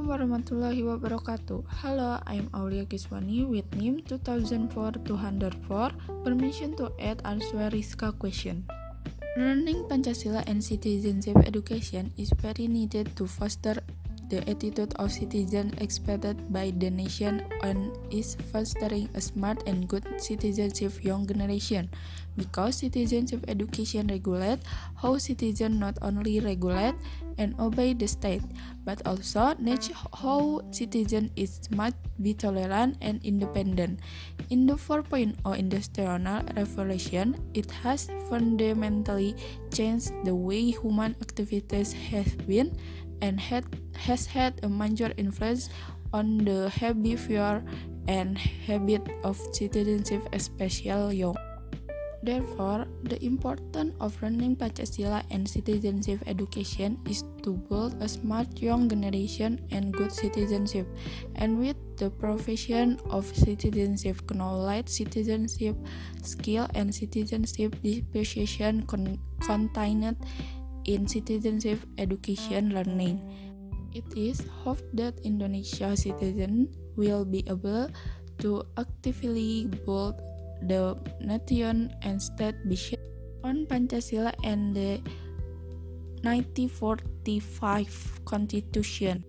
warahmatullahi wabarakatuh. Hello, I'm Aulia Kiswani with NIM 2004-204. Permission to add answer Rizka question. Learning Pancasila and citizenship education is very needed to foster the attitude of citizens expected by the nation and is fostering a smart and good citizenship young generation because citizenship education regulate how citizens not only regulate and obey the state but also teach how citizen is must be tolerant and independent in the 4.0 industrial revolution it has fundamentally changed the way human activities have been and had, has had a major influence on the behavior and habit of citizenship, especially young. Therefore, the importance of learning Pancasila and citizenship education is to build a smart young generation and good citizenship. And with the profession of citizenship knowledge, citizenship skill, and citizenship disposition con- contained in citizenship education learning. It is hoped that Indonesia citizens will be able to actively build the nation and state based on Pancasila and the 1945 Constitution.